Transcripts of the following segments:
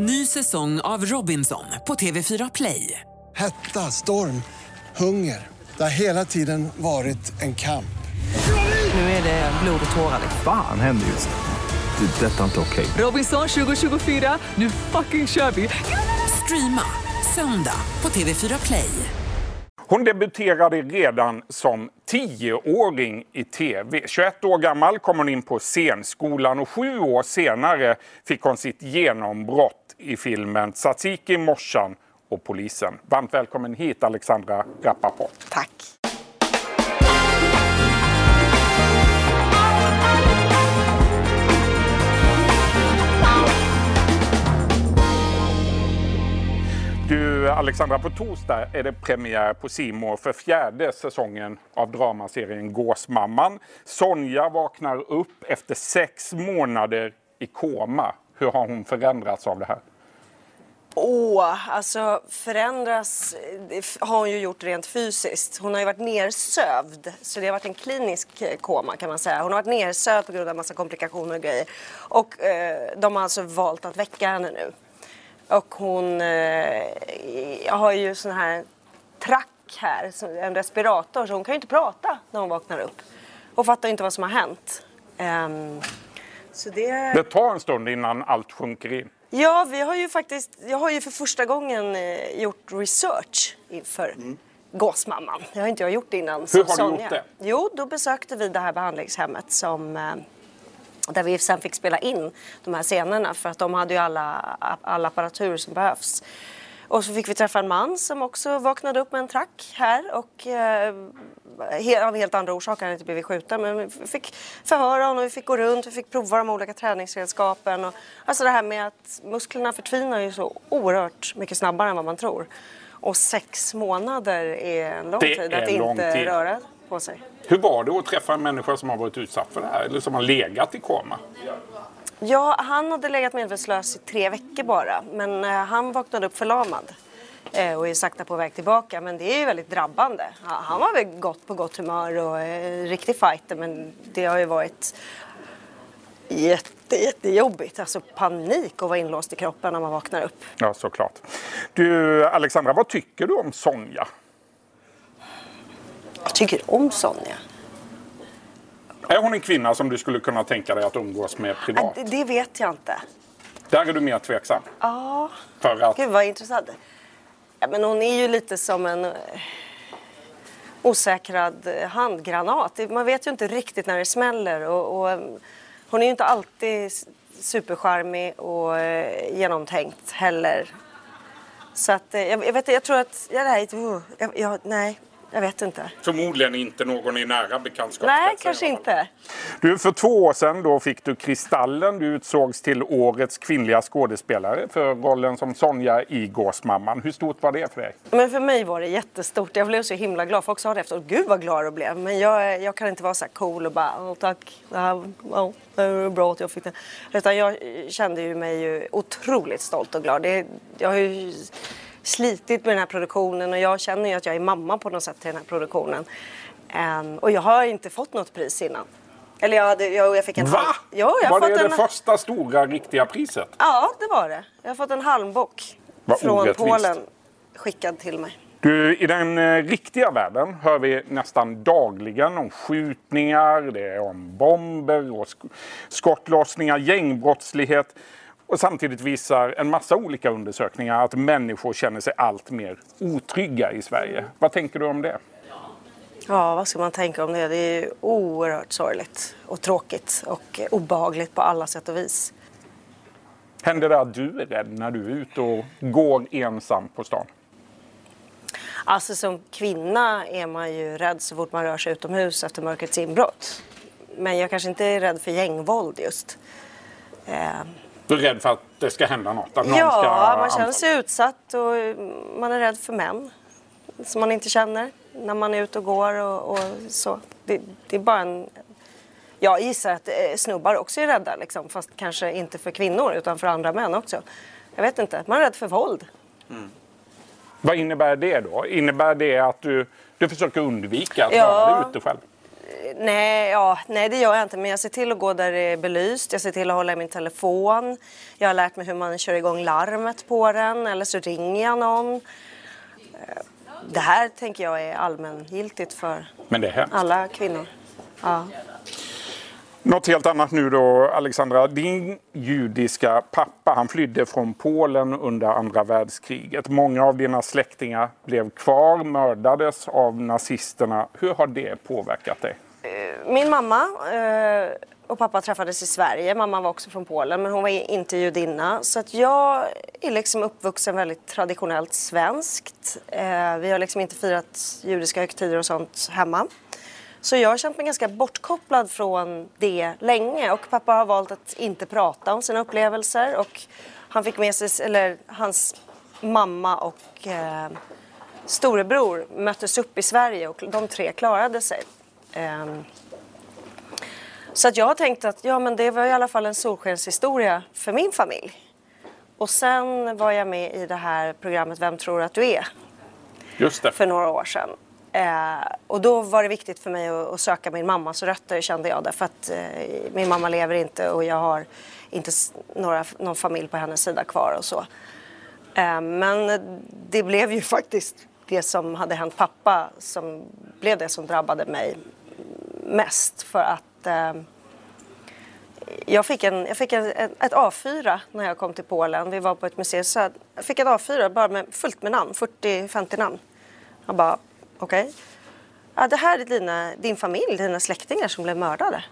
Ny säsong av Robinson på TV4 Play. Hetta, storm, hunger. Det har hela tiden varit en kamp. Nu är det blod och tårar. Fan händer just nu. Det. är Detta är inte okej. Robinson 2024, nu fucking kör vi! Streama söndag på TV4 Play. Hon debuterade redan som tioåring i tv. 21 år gammal kom hon in på scenskolan och sju år senare fick hon sitt genombrott i filmen Tsatsiki, morsan och polisen. Varmt välkommen hit Alexandra Rappaport. Tack. Du Alexandra, på torsdag är det premiär på Simor för fjärde säsongen av dramaserien Gåsmamman. Sonja vaknar upp efter sex månader i koma. Hur har hon förändrats av det här? Åh, alltså förändras eh, har hon ju gjort rent fysiskt. Hon har ju varit nersövd, så det har varit en klinisk eh, koma kan man säga. Hon har varit nersövd på grund av massa komplikationer och grejer. Och eh, de har alltså valt att väcka henne nu. Och hon eh, har ju sån här track här, en respirator, så hon kan ju inte prata när hon vaknar upp. Och fattar inte vad som har hänt. Um, så det... Det tar en stund innan allt sjunker in. Ja, vi har ju faktiskt, jag har ju för första gången eh, gjort research inför Gåsmamman. Det har inte jag gjort innan. Mm. har du Sonja. gjort det? Jo, då besökte vi det här behandlingshemmet som, eh, där vi sen fick spela in de här scenerna för att de hade ju alla, all apparatur som behövs. Och så fick vi träffa en man som också vaknade upp med en track här och eh, av helt andra orsaker, han hade inte blivit skjuten. Men vi fick förhöra honom, vi fick gå runt, vi fick prova de olika träningsredskapen. Och, alltså det här med att musklerna förtvinar ju så oerhört mycket snabbare än vad man tror. Och sex månader är en lång Det tid att inte tid. röra på sig. Hur var det att träffa en människa som har varit utsatt för det här? Eller som har legat i koma? Ja, han hade legat medvetslös i tre veckor bara. Men eh, han vaknade upp förlamad. Eh, och är sakta på väg tillbaka. Men det är ju väldigt drabbande. Han var väl gott på gott humör och eh, riktig fighter. Men det har ju varit jätte, jättejobbigt. Alltså panik att vara inlåst i kroppen när man vaknar upp. Ja, såklart. Du, Alexandra, vad tycker du om Sonja? Jag tycker om Sonja. Är hon en kvinna som du skulle kunna tänka dig att umgås med privat? det, det vet jag inte. Där är du mer tveksam. Ja. För att... Gud vad intressant. Ja, men hon är ju lite som en eh, osäkrad handgranat. Man vet ju inte riktigt när det smäller. Och, och, eh, hon är ju inte alltid s- supercharmig och eh, genomtänkt heller. Så att, jag, jag, vet, jag tror att... Ja, det här, är- uh, jag, jag, nej, jag vet inte. Förmodligen inte någon i nära bekantskap. Nej, kanske inte. Du, för två år sedan då fick du Kristallen. Du utsågs till årets kvinnliga skådespelare för rollen som Sonja i Gåsmamman. Hur stort var det för dig? Men för mig var det jättestort. Jag blev så himla glad. Folk sa det efteråt. Gud vad glad du blev. Men jag, jag kan inte vara så här cool och bara Åh, tack. Det här det var bra att jag fick det. Utan jag kände ju mig ju otroligt stolt och glad. Det, jag har ju slitit med den här produktionen och jag känner ju att jag är mamma på något sätt till den här produktionen. Ehm, och jag har inte fått något pris innan. Eller jag, hade, jag, jag fick en Va? Jo, jag var det fått det en... första stora riktiga priset? Ja, det var det. Jag har fått en halmbock Vad från orättvist. Polen skickad till mig. Du, I den eh, riktiga världen hör vi nästan dagligen om skjutningar, det är om bomber och sk- skottlossningar, gängbrottslighet. Och samtidigt visar en massa olika undersökningar att människor känner sig allt mer otrygga i Sverige. Vad tänker du om det? Ja, vad ska man tänka om det? Det är ju oerhört sorgligt och tråkigt och obehagligt på alla sätt och vis. Händer det att du är rädd när du är ute och går ensam på stan? Alltså som kvinna är man ju rädd så fort man rör sig utomhus efter mörkrets inbrott. Men jag kanske inte är rädd för gängvåld just. Eh, Du är rädd för att det ska hända något? Att någon ska ja, man känner sig utsatt och man är rädd för män som man inte känner när man är ute och går och, och så. Det, det är bara en... Jag gissar att eh, snubbar också är rädda, liksom, fast kanske inte för kvinnor utan för andra män också. Jag vet inte, man är rädd för våld. Vad innebär det då? Innebär det att du, du försöker undvika att Ja. dig ute själv? Nej, ja, nej, det gör jag inte. Men jag ser till att gå där det är belyst. Jag ser till att hålla i min telefon. Jag har lärt mig hur man kör igång larmet på den. Eller så ringer jag någon. Eh, Det här tänker jag är allmängiltigt för alla kvinnor. Ja. Något helt annat nu då, Alexandra. Din judiska pappa han flydde från Polen under andra världskriget. Många av dina släktingar blev kvar, mördades av nazisterna. Hur har det påverkat dig? Eh, min mamma eh, och pappa träffades i Sverige. Mamma var också från Polen, men hon var inte judinna. Så att jag är liksom uppvuxen väldigt traditionellt svenskt. Eh, vi har liksom inte firat judiska högtider och sånt hemma. Så jag har känt mig ganska bortkopplad från det länge. Och pappa har valt att inte prata om sina upplevelser. Och han fick med sig, eller hans mamma och eh, storebror möttes upp i Sverige och de tre klarade sig. Ehm, så att jag har tänkt att ja, men det var i alla fall en solskenshistoria för min familj. Och sen var jag med i det här programmet Vem tror att du är? Just det. för några år sedan. Eh, och då var det viktigt för mig att, att söka min mammas rötter kände jag därför att eh, min mamma lever inte och jag har inte några, någon familj på hennes sida kvar och så. Eh, men det blev ju faktiskt det som hade hänt pappa som blev det som drabbade mig mest för att eh, jag fick, en, jag fick en, ett A4 när jag kom till Polen. Vi var på ett museum. Så jag fick ett A4 bara med, fullt med namn, 40-50 namn. Jag bara, okej. Ja, det här är dina, din familj, dina släktingar som blev mördade.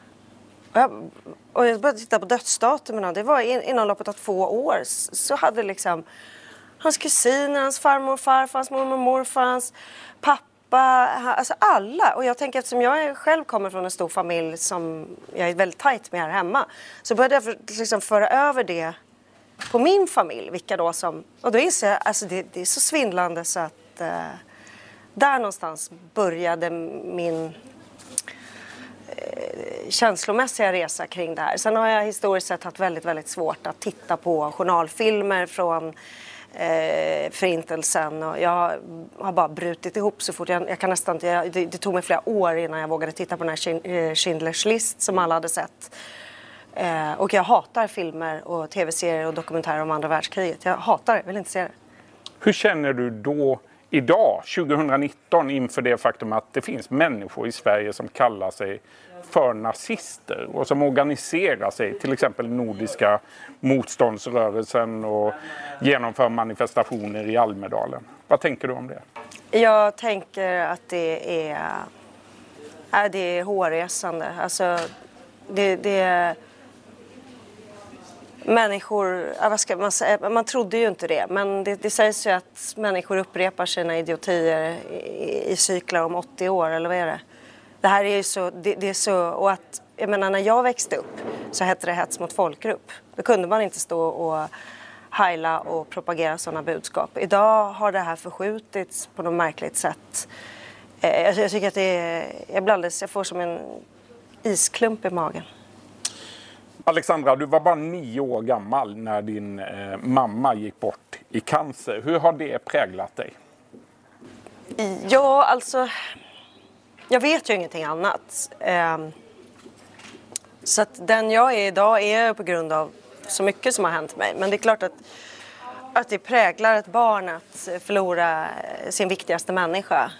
Och jag, och jag började titta på dödsdatumen det var in, inom loppet av två år så hade liksom hans kusiner, hans farmor och farfar, hans mormor och morfar, hans pappa, alltså alla. Och jag tänker eftersom jag själv kommer från en stor familj som jag är väldigt tajt med här hemma så började jag för, liksom föra över det på min familj, vilka då som... Och då inser jag, alltså det, det är så svindlande så att eh, där någonstans började min eh, känslomässiga resa kring det här. Sen har jag historiskt sett haft väldigt, väldigt svårt att titta på journalfilmer från eh, Förintelsen. Och jag har bara brutit ihop så fort. Jag, jag kan nästan inte, jag, det, det tog mig flera år innan jag vågade titta på den här eh, Schindler's list som alla hade sett. Eh, och jag hatar filmer och tv-serier och dokumentärer om andra världskriget. Jag hatar det, vill inte se det. Hur känner du då idag, 2019, inför det faktum att det finns människor i Sverige som kallar sig för nazister och som organiserar sig, till exempel Nordiska motståndsrörelsen och genomför manifestationer i Almedalen. Vad tänker du om det? Jag tänker att det är, äh, är det hårresande. Alltså, det, det är människor, ja, vad ska man säga, man trodde ju inte det, men det, det sägs ju att människor upprepar sina idiotier i, i cyklar om 80 år, eller vad är det? Det här är ju så, det, det är så, och att, jag menar när jag växte upp så hette det hets mot folkgrupp. Då kunde man inte stå och heila och propagera sådana budskap. Idag har det här förskjutits på något märkligt sätt. Eh, jag, jag tycker att det är, jag blir alldeles, jag får som en isklump i magen. Alexandra, du var bara nio år gammal när din eh, mamma gick bort i cancer. Hur har det präglat dig? Ja, alltså... Jag vet ju ingenting annat. Eh, så att den jag är idag är jag på grund av så mycket som har hänt mig. Men det är klart att, att det präglar ett barn att förlora eh, sin viktigaste människa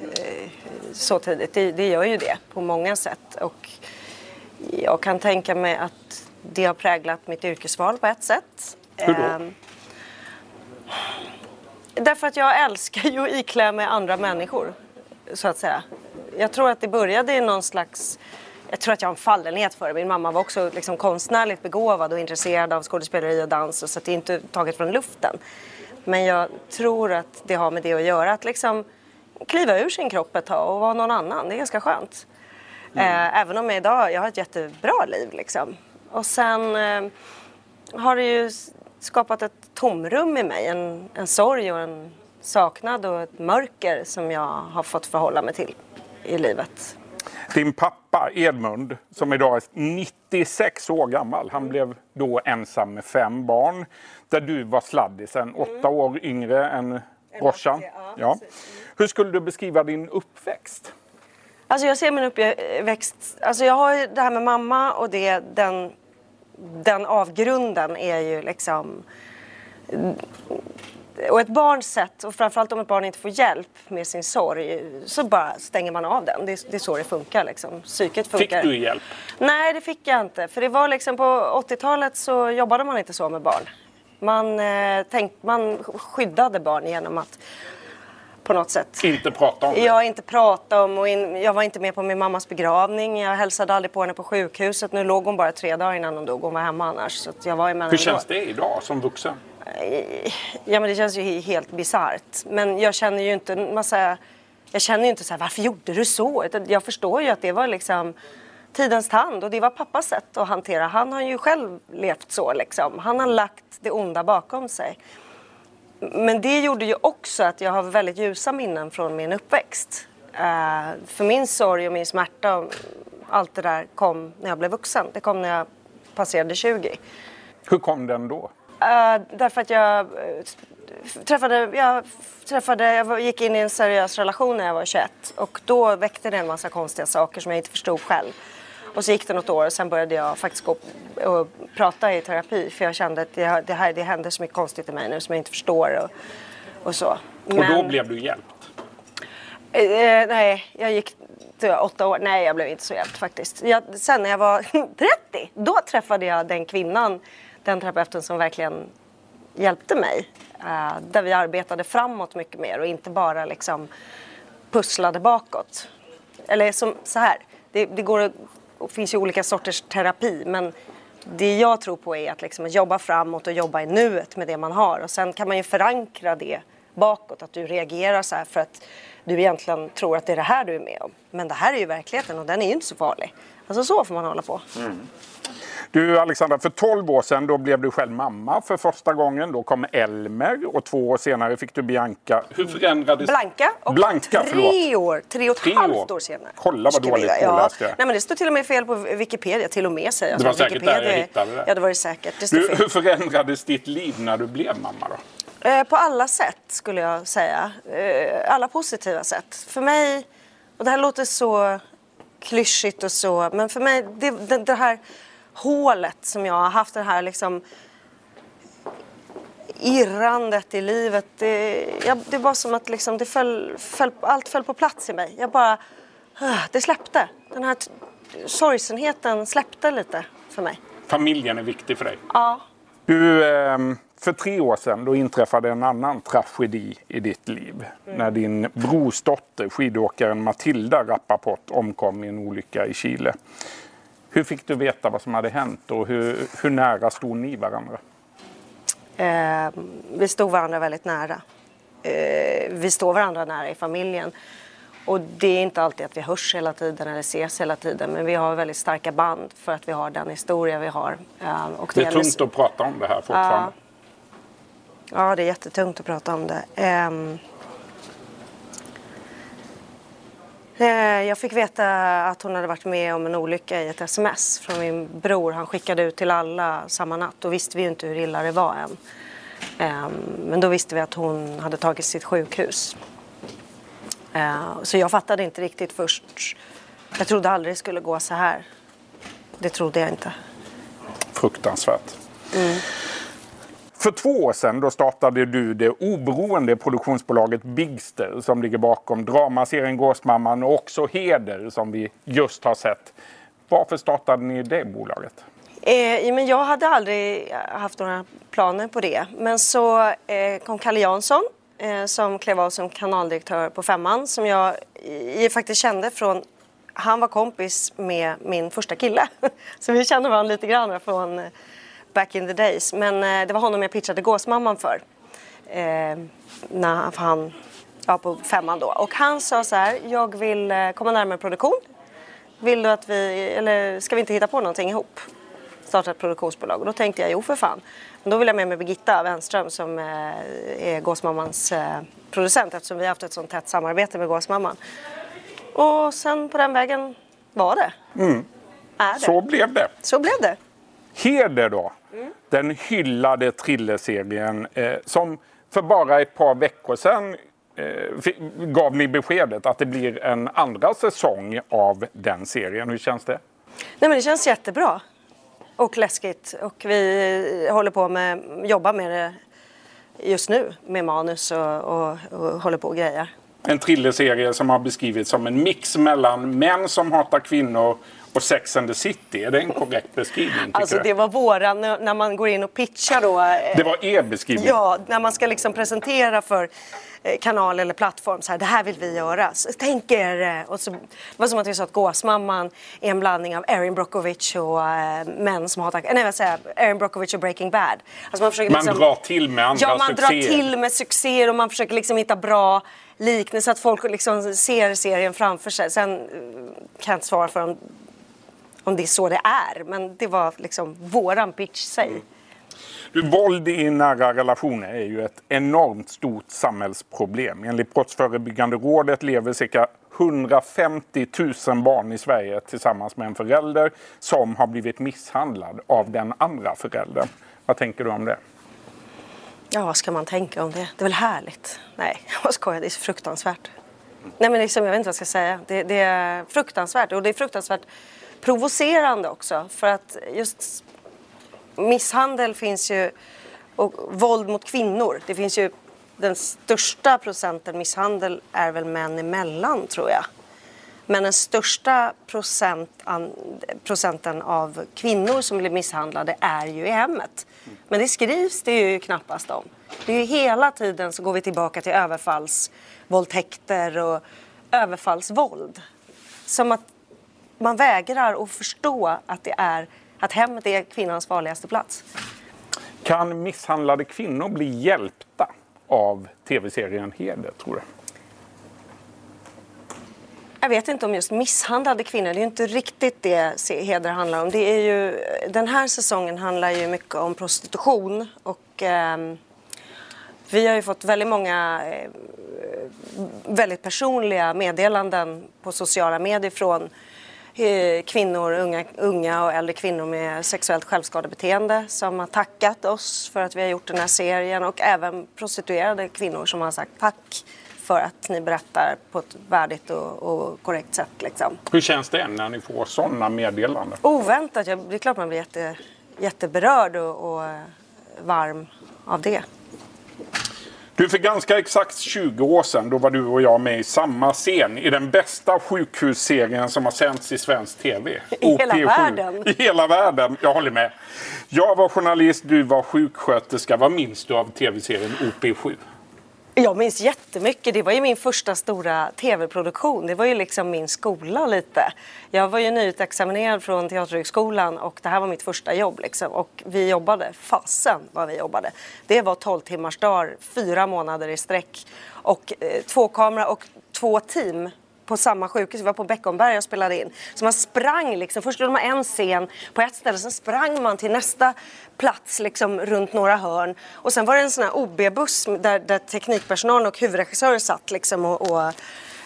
eh, så tidigt. Det, det gör ju det på många sätt. Och jag kan tänka mig att det har präglat mitt yrkesval på ett sätt. Hur då? Ehm, Därför att jag älskar ju att iklä mig andra människor, så att säga. Jag tror att det började i någon slags... Jag tror att jag har en fallenhet för det. Min mamma var också liksom konstnärligt begåvad och intresserad av skådespeleri och dans, och så att det är inte taget från luften. Men jag tror att det har med det att göra, att liksom kliva ur sin kropp ett tag och vara någon annan. Det är ganska skönt. Eh, även om jag idag jag har ett jättebra liv. Liksom. Och sen eh, har det ju skapat ett tomrum i mig. En, en sorg och en saknad och ett mörker som jag har fått förhålla mig till i livet. Din pappa Edmund, som idag är 96 år gammal, han blev då ensam med fem barn. Där du var sladdisen, åtta år yngre än brorsan. ja, Ja. Hur skulle du beskriva din uppväxt? Alltså jag ser min uppväxt... Alltså jag har ju det här med mamma och det, den, den avgrunden är ju liksom... Och ett barns sätt, och framförallt om ett barn inte får hjälp med sin sorg, så bara stänger man av den. Det, är- det är så det funkar liksom. Psyket Fick funkar. du hjälp? Nej, det fick jag inte. För det var liksom på 80-talet så jobbade man inte så med barn. Man, eh, tänk, man skyddade barn genom att på något sätt Inte prata om det? jag inte prata om och in, jag var inte med på min mammas begravning. Jag hälsade aldrig på henne på sjukhuset. Nu låg hon bara tre dagar innan hon dog. Hon var hemma annars. Så jag var med Hur känns det idag som vuxen? Ja men det känns ju he- helt bisarrt. Men jag känner ju inte en massa... Jag känner ju inte så här, varför gjorde du så? Jag förstår ju att det var liksom tidens tand och det var pappas sätt att hantera. Han har ju själv levt så liksom. Han har lagt det onda bakom sig. Men det gjorde ju också att jag har väldigt ljusa minnen från min uppväxt. Eh, för min sorg och min smärta och allt det där kom när jag blev vuxen. Det kom när jag passerade 20. Hur kom den då? Eh, därför att jag eh, träffade, jag träffade, jag gick in i en seriös relation när jag var 21 och då väckte det en massa konstiga saker som jag inte förstod själv. Och så gick det något år och sen började jag faktiskt gå och prata i terapi för jag kände att det, det, här, det händer så mycket konstigt i mig nu som jag inte förstår och, och så. Och då Men- blev du hjälpt? Eh, nej, jag gick åtta år. Nej, jag blev inte så hjälpt faktiskt. Jag, sen när jag var 30, då träffade jag den kvinnan, den terapeuten som verkligen hjälpte mig. Eh, där vi arbetade framåt mycket mer och inte bara liksom pusslade bakåt. Eller som så här, det, det går, att- finns ju olika sorters terapi men det jag tror på är att liksom jobba framåt och jobba i nuet med det man har och sen kan man ju förankra det bakåt, att du reagerar så här för att du egentligen tror att det är det här du är med om. Men det här är ju verkligheten och den är ju inte så farlig. Alltså så får man hålla på. Du Alexandra, för 12 år sedan då blev du själv mamma för första gången. Då kom Elmer och två år senare fick du Bianca. Hur förändrades... Blanka och Blanka, tre förlåt. år, tre och ett Tre halvt år. år senare. Kolla vad dåligt jag- påläst jag är. Nej men det står till och med fel på Wikipedia, till och med säger jag. Det var säkert där jag Wikipedia hittade det. Ja det var det säkert. Det fel. hur förändrades ditt liv när du blev mamma då? Eh, På alla sätt skulle jag säga. Eh, Alla positiva sätt. För mig, och det här låter så klyschigt och så, men för mig, det, det, det här hålet som jag har haft, det här liksom irrandet i livet. Det, jag, det var som att liksom det föll, föll, allt föll på plats i mig. Jag bara, ah, det släppte. Den här sorgsenheten släppte lite för mig. Familjen är viktig för dig. Ja. Du, ehm, för tre år sedan då inträffade en annan tragedi i ditt liv. När din brorsdotter, skidåkaren Matilda Rappaport, omkom i en olycka i Chile. Hur fick du veta vad som hade hänt och hur, hur nära stod ni varandra? Eh, vi stod varandra väldigt nära. Eh, vi står varandra nära i familjen. Och det är inte alltid att vi hörs hela tiden eller ses hela tiden men vi har väldigt starka band för att vi har den historia vi har. Eh, och Det är gäller- tungt att prata om det här fortfarande. Ja, det är jättetungt att prata om det. Eh, Jag fick veta att hon hade varit med om en olycka i ett sms från min bror. Han skickade ut till alla samma natt. Då visste vi ju inte hur illa det var än. Ehm, Men då visste vi att hon hade tagit sitt sjukhus. Eh, Så jag fattade inte riktigt först. Jag trodde aldrig det skulle gå så här. Det trodde jag inte. Fruktansvärt. För två år sedan då startade du det oberoende produktionsbolaget Bigster som ligger bakom dramaserien Gåsmamman och också Heder som vi just har sett. Varför startade ni det bolaget? Eh, men jag hade aldrig haft några planer på det. Men så eh, kom Kalle Jansson eh, som klev av som kanaldirektör på Femman som jag eh, faktiskt kände från... Han var kompis med min första kille. så vi kände varandra lite grann från eh, back in the days. Men eh, det var honom jag pitchade Gåsmamman för. Eh, när han, ja, på Femman då. Och han sa så här, jag vill eh, komma närmare produktion. Vill du att vi, eller ska vi inte hitta på någonting ihop? Starta ett produktionsbolag. Och då tänkte jag, jo för fan. Men då vill jag med mig Birgitta Wenström som är Gåsmammans producent eftersom vi har haft ett sånt tätt samarbete med Gåsmamman. Och sen på den vägen var det. Är det. Så blev det. Så blev det. Heder då. Den hyllade thrillerserien eh, som för bara ett par veckor sedan eh, gav ni beskedet att det blir en andra säsong av den serien. Hur känns det? Nej, men det känns jättebra. Och läskigt. Och vi håller på med, jobbar med det just nu med manus och, och, och håller på och grejer. En thrillerserie som har beskrivits som en mix mellan män som hatar kvinnor och Sex and the City. Är det en korrekt beskrivning? Alltså det var våran, när man går in och pitchar då. eh, det var er beskrivning? Ja, när man ska liksom presentera för eh, kanal eller plattform så här, det här vill vi göra. Så, tänk er, eh, och så, det var som att vi sa att Gåsmamman är en blandning av Erin Brockovich och äh, män som hatar, nej vad säger jag, Erin Brockovich och Breaking Bad. Alltså man, försöker Man drar till med andra Ja, man succéer. drar till med succéer och man försöker liksom hitta bra liknelser så att folk liksom ser serien framför sig. Sen kan jag inte svara för om, om det är så det är, men det var liksom våran pitch, säg. Du, våld i nära relationer är ju ett enormt stort samhällsproblem. Enligt Brottsförebyggande rådet lever cirka 150 000 barn i Sverige tillsammans med en förälder som har blivit misshandlad av den andra föräldern. Vad tänker du om det? Ja, vad ska man tänka om det? Det är väl härligt? Nej, jag skojar. Det är så fruktansvärt. Nej, men liksom, jag vet inte vad jag ska säga. Det, det är fruktansvärt. Och det är fruktansvärt provocerande också. För att just misshandel finns ju... Och våld mot kvinnor. Det finns ju... Den största procenten misshandel är väl män emellan, tror jag. Men den största procent, an, procenten av kvinnor som blir misshandlade är ju i hemmet. Men det skrivs det ju knappast om. Det är ju hela tiden så går vi tillbaka till överfallsvåldtäkter och överfallsvåld. Som att man vägrar att förstå att det är att hemmet är kvinnans farligaste plats. Kan misshandlade kvinnor bli hjälpta av tv-serien Heder, tror du? Jag vet inte om just misshandlade kvinnor, det är ju inte riktigt det Heder handlar om. Det är ju, den här säsongen handlar ju mycket om prostitution och ehm, vi har ju fått väldigt många eh, väldigt personliga meddelanden på sociala medier från eh, kvinnor, unga, unga och äldre kvinnor med sexuellt självskadebeteende som har tackat oss för att vi har gjort den här serien och även prostituerade kvinnor som har sagt tack för att ni berättar på ett värdigt och, och korrekt sätt. Liksom. Hur känns det när ni får sådana meddelanden? Oväntat, det är klart man blir jätte, jätteberörd och, och eh, varm av det. Du, för ganska exakt 20 år sedan då var du och jag med i samma scen i den bästa sjukhusserien som har sänts i svensk TV. I hela OP7. världen. I hela världen, jag håller med. Jag var journalist, du var sjuksköterska. Vad minns du av tv-serien OP7? Jag minns jättemycket. Det var ju min första stora tv-produktion. Det var ju liksom min skola lite. Jag var ju nyutexaminerad från Teaterhögskolan och det här var mitt första jobb. Liksom. Och vi jobbade, fasen vad vi jobbade. Det var 12 timmars dagar, fyra månader i sträck. Och eh, två kameror och två team på samma sjukhus. Vi var på Beckomberga och spelade in. Så man sprang liksom. Först gjorde man en scen på ett ställe, sen sprang man till nästa plats liksom runt några hörn. Och sen var det en sån här OB-buss där, där teknikpersonalen och huvudregissören satt liksom och... och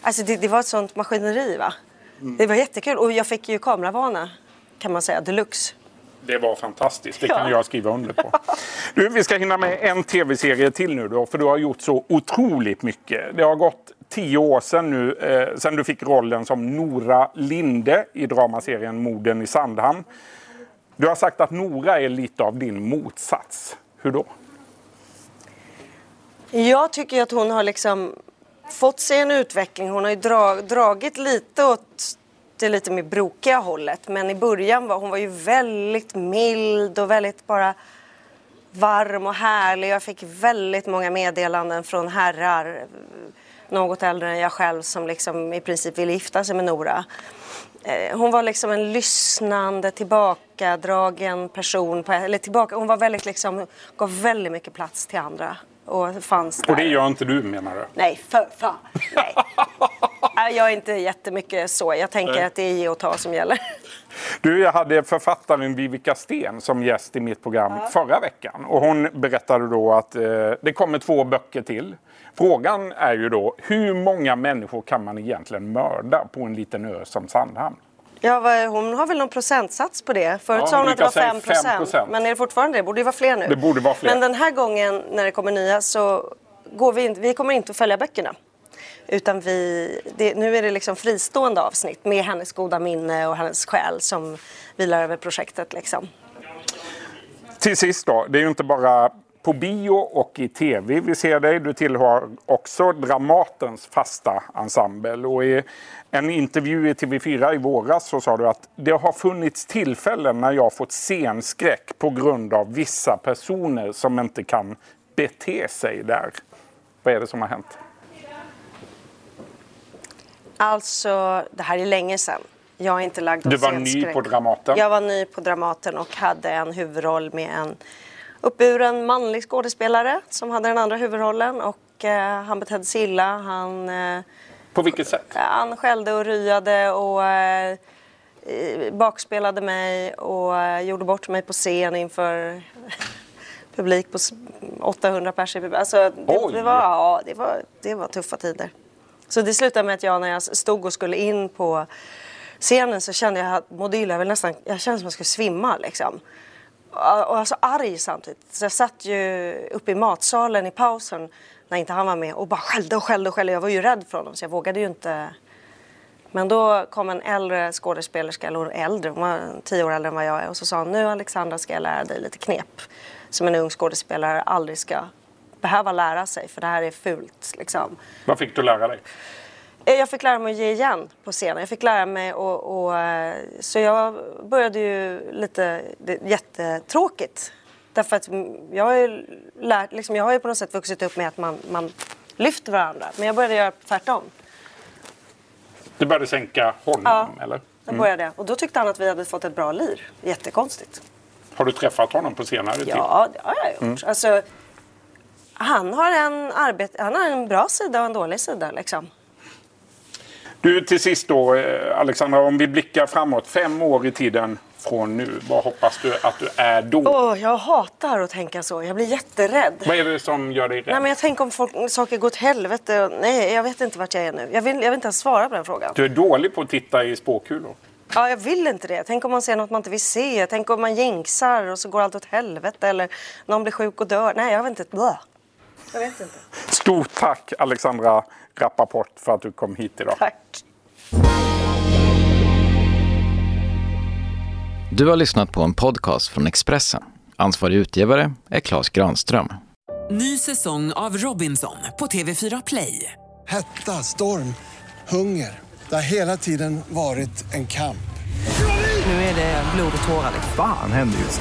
alltså det, det var ett sånt maskineri va. Det var jättekul och jag fick ju kameravana kan man säga, deluxe. Det var fantastiskt, det kan jag skriva under på. Du, vi ska hinna med en tv-serie till nu då, för du har gjort så otroligt mycket. Det har gått tio år sedan nu, eh, sedan du fick rollen som Nora Linde i dramaserien Morden i Sandhamn. Du har sagt att Nora är lite av din motsats. Hur då? Jag tycker att hon har liksom fått sig en utveckling. Hon har ju dra, dragit lite åt det lite mer brokiga hållet. Men i början var hon var ju väldigt mild och väldigt bara varm och härlig. Jag fick väldigt många meddelanden från herrar, något äldre än jag själv, som liksom i princip ville gifta sig med Nora. Eh, Hon var liksom en lyssnande, tillbakadragen person. På, eller tillbaka, hon var väldigt liksom, gav väldigt mycket plats till andra. Och fanns där. Och det gör inte du menar du? Nej, för fan. Nej. Nej, Jag är inte jättemycket så. Jag tänker att det är ge och ta som gäller. Du, jag hade författaren Vivica Sten som gäst i mitt program förra veckan. Och hon berättade då att eh, det kommer två böcker till. Frågan är ju då, hur många människor kan man egentligen mörda på en liten ö som Sandhamn? Ja, hon har väl någon procentsats på det. Förut Ja, sa hon att det var brukar 5 säga 5%. Men är det fortfarande det? borde ju vara fler nu. Det borde vara fler. Men den här gången när det kommer nya så går vi, inte, vi kommer inte att följa böckerna. Utan vi, det, nu är det liksom fristående avsnitt med hennes goda minne och hennes själ som vilar över projektet. Liksom. Till sist då, det är ju inte bara på bio och i tv vi ser dig. Du tillhör också Dramatens fasta ensemble. Och i en intervju i TV4 i våras så sa du att det har funnits tillfällen när jag fått scenskräck på grund av vissa personer som inte kan bete sig där. Vad är det som har hänt? Alltså, det här är länge sedan. Jag är inte lagd av Du var scenskräck. ny på Dramaten. Jag var ny på Dramaten och hade en huvudroll med en uppburen manlig skådespelare som hade den andra huvudrollen. Och eh, han betedde sig illa. Han, eh, På vilket sätt? han skällde och ryade och eh, bakspelade mig och eh, gjorde bort mig på scen inför publik på s- 800 personer. Alltså, det, det, var, ja, det, var, det var tuffa tider. Så det slutade med att jag när jag stod och skulle in på scenen så kände jag att mådde illa. Jag, nästan, jag kände som att jag skulle svimma liksom. Och och jag var så arg samtidigt. Så jag satt ju uppe i matsalen i pausen när inte han var med och bara skällde och skällde och skällde. Jag var ju rädd för honom så jag vågade ju inte. Men då kom en äldre skådespelerska, eller äldre, hon var tio år äldre än vad jag är och så sa hon nu Alexandra ska jag lära dig lite knep som en ung skådespelare aldrig ska behöva lära sig för det här är fult liksom. Vad fick du lära dig? Eh, Jag fick lära mig att ge igen på scenen. Jag fick lära mig och, och eh, så jag började ju lite det, jättetråkigt. Därför att mm, jag har ju lärt, liksom, jag har ju på något sätt vuxit upp med att man, man lyfter varandra. Men jag började göra tvärtom. Du började sänka honom, Ja. eller? Jag började. Och då tyckte han att vi hade fått ett bra lir. Jättekonstigt. Har du träffat honom på senare tid? Ja, det har jag gjort. Alltså, han, har en arbete, han har en bra sida och en dålig sida. Liksom. Du, till sist då, eh, Alexandra, om vi blickar framåt fem år i tiden från nu. Vad hoppas du att du är då? Åh, jag hatar att tänka så. Jag blir jätterädd. Vad är det som gör dig rädd? Nej, men jag tänker om folk, saker går åt helvete. Nej, jag vet inte vart jag är nu. Jag vill, jag vill inte ens svara på den frågan. Du är dålig på att titta i spåkulor. Ja, jag vill inte det. Tänk om man ser något man inte vill se. Tänk om man jinxar och så går allt åt helvete. Eller någon blir sjuk och dör. Nej, jag vet inte. Blä. Jag vet inte. Stort tack Alexandra Rappaport för att du kom hit idag. Tack. Du har lyssnat på en podcast från Expressen. Ansvarig utgivare är Klas Granström. Ny säsong av Robinson på TV4 Play. Hetta, storm, hunger. Det har hela tiden varit en kamp. Nu är det blod och tårar. liksom. Fan händer just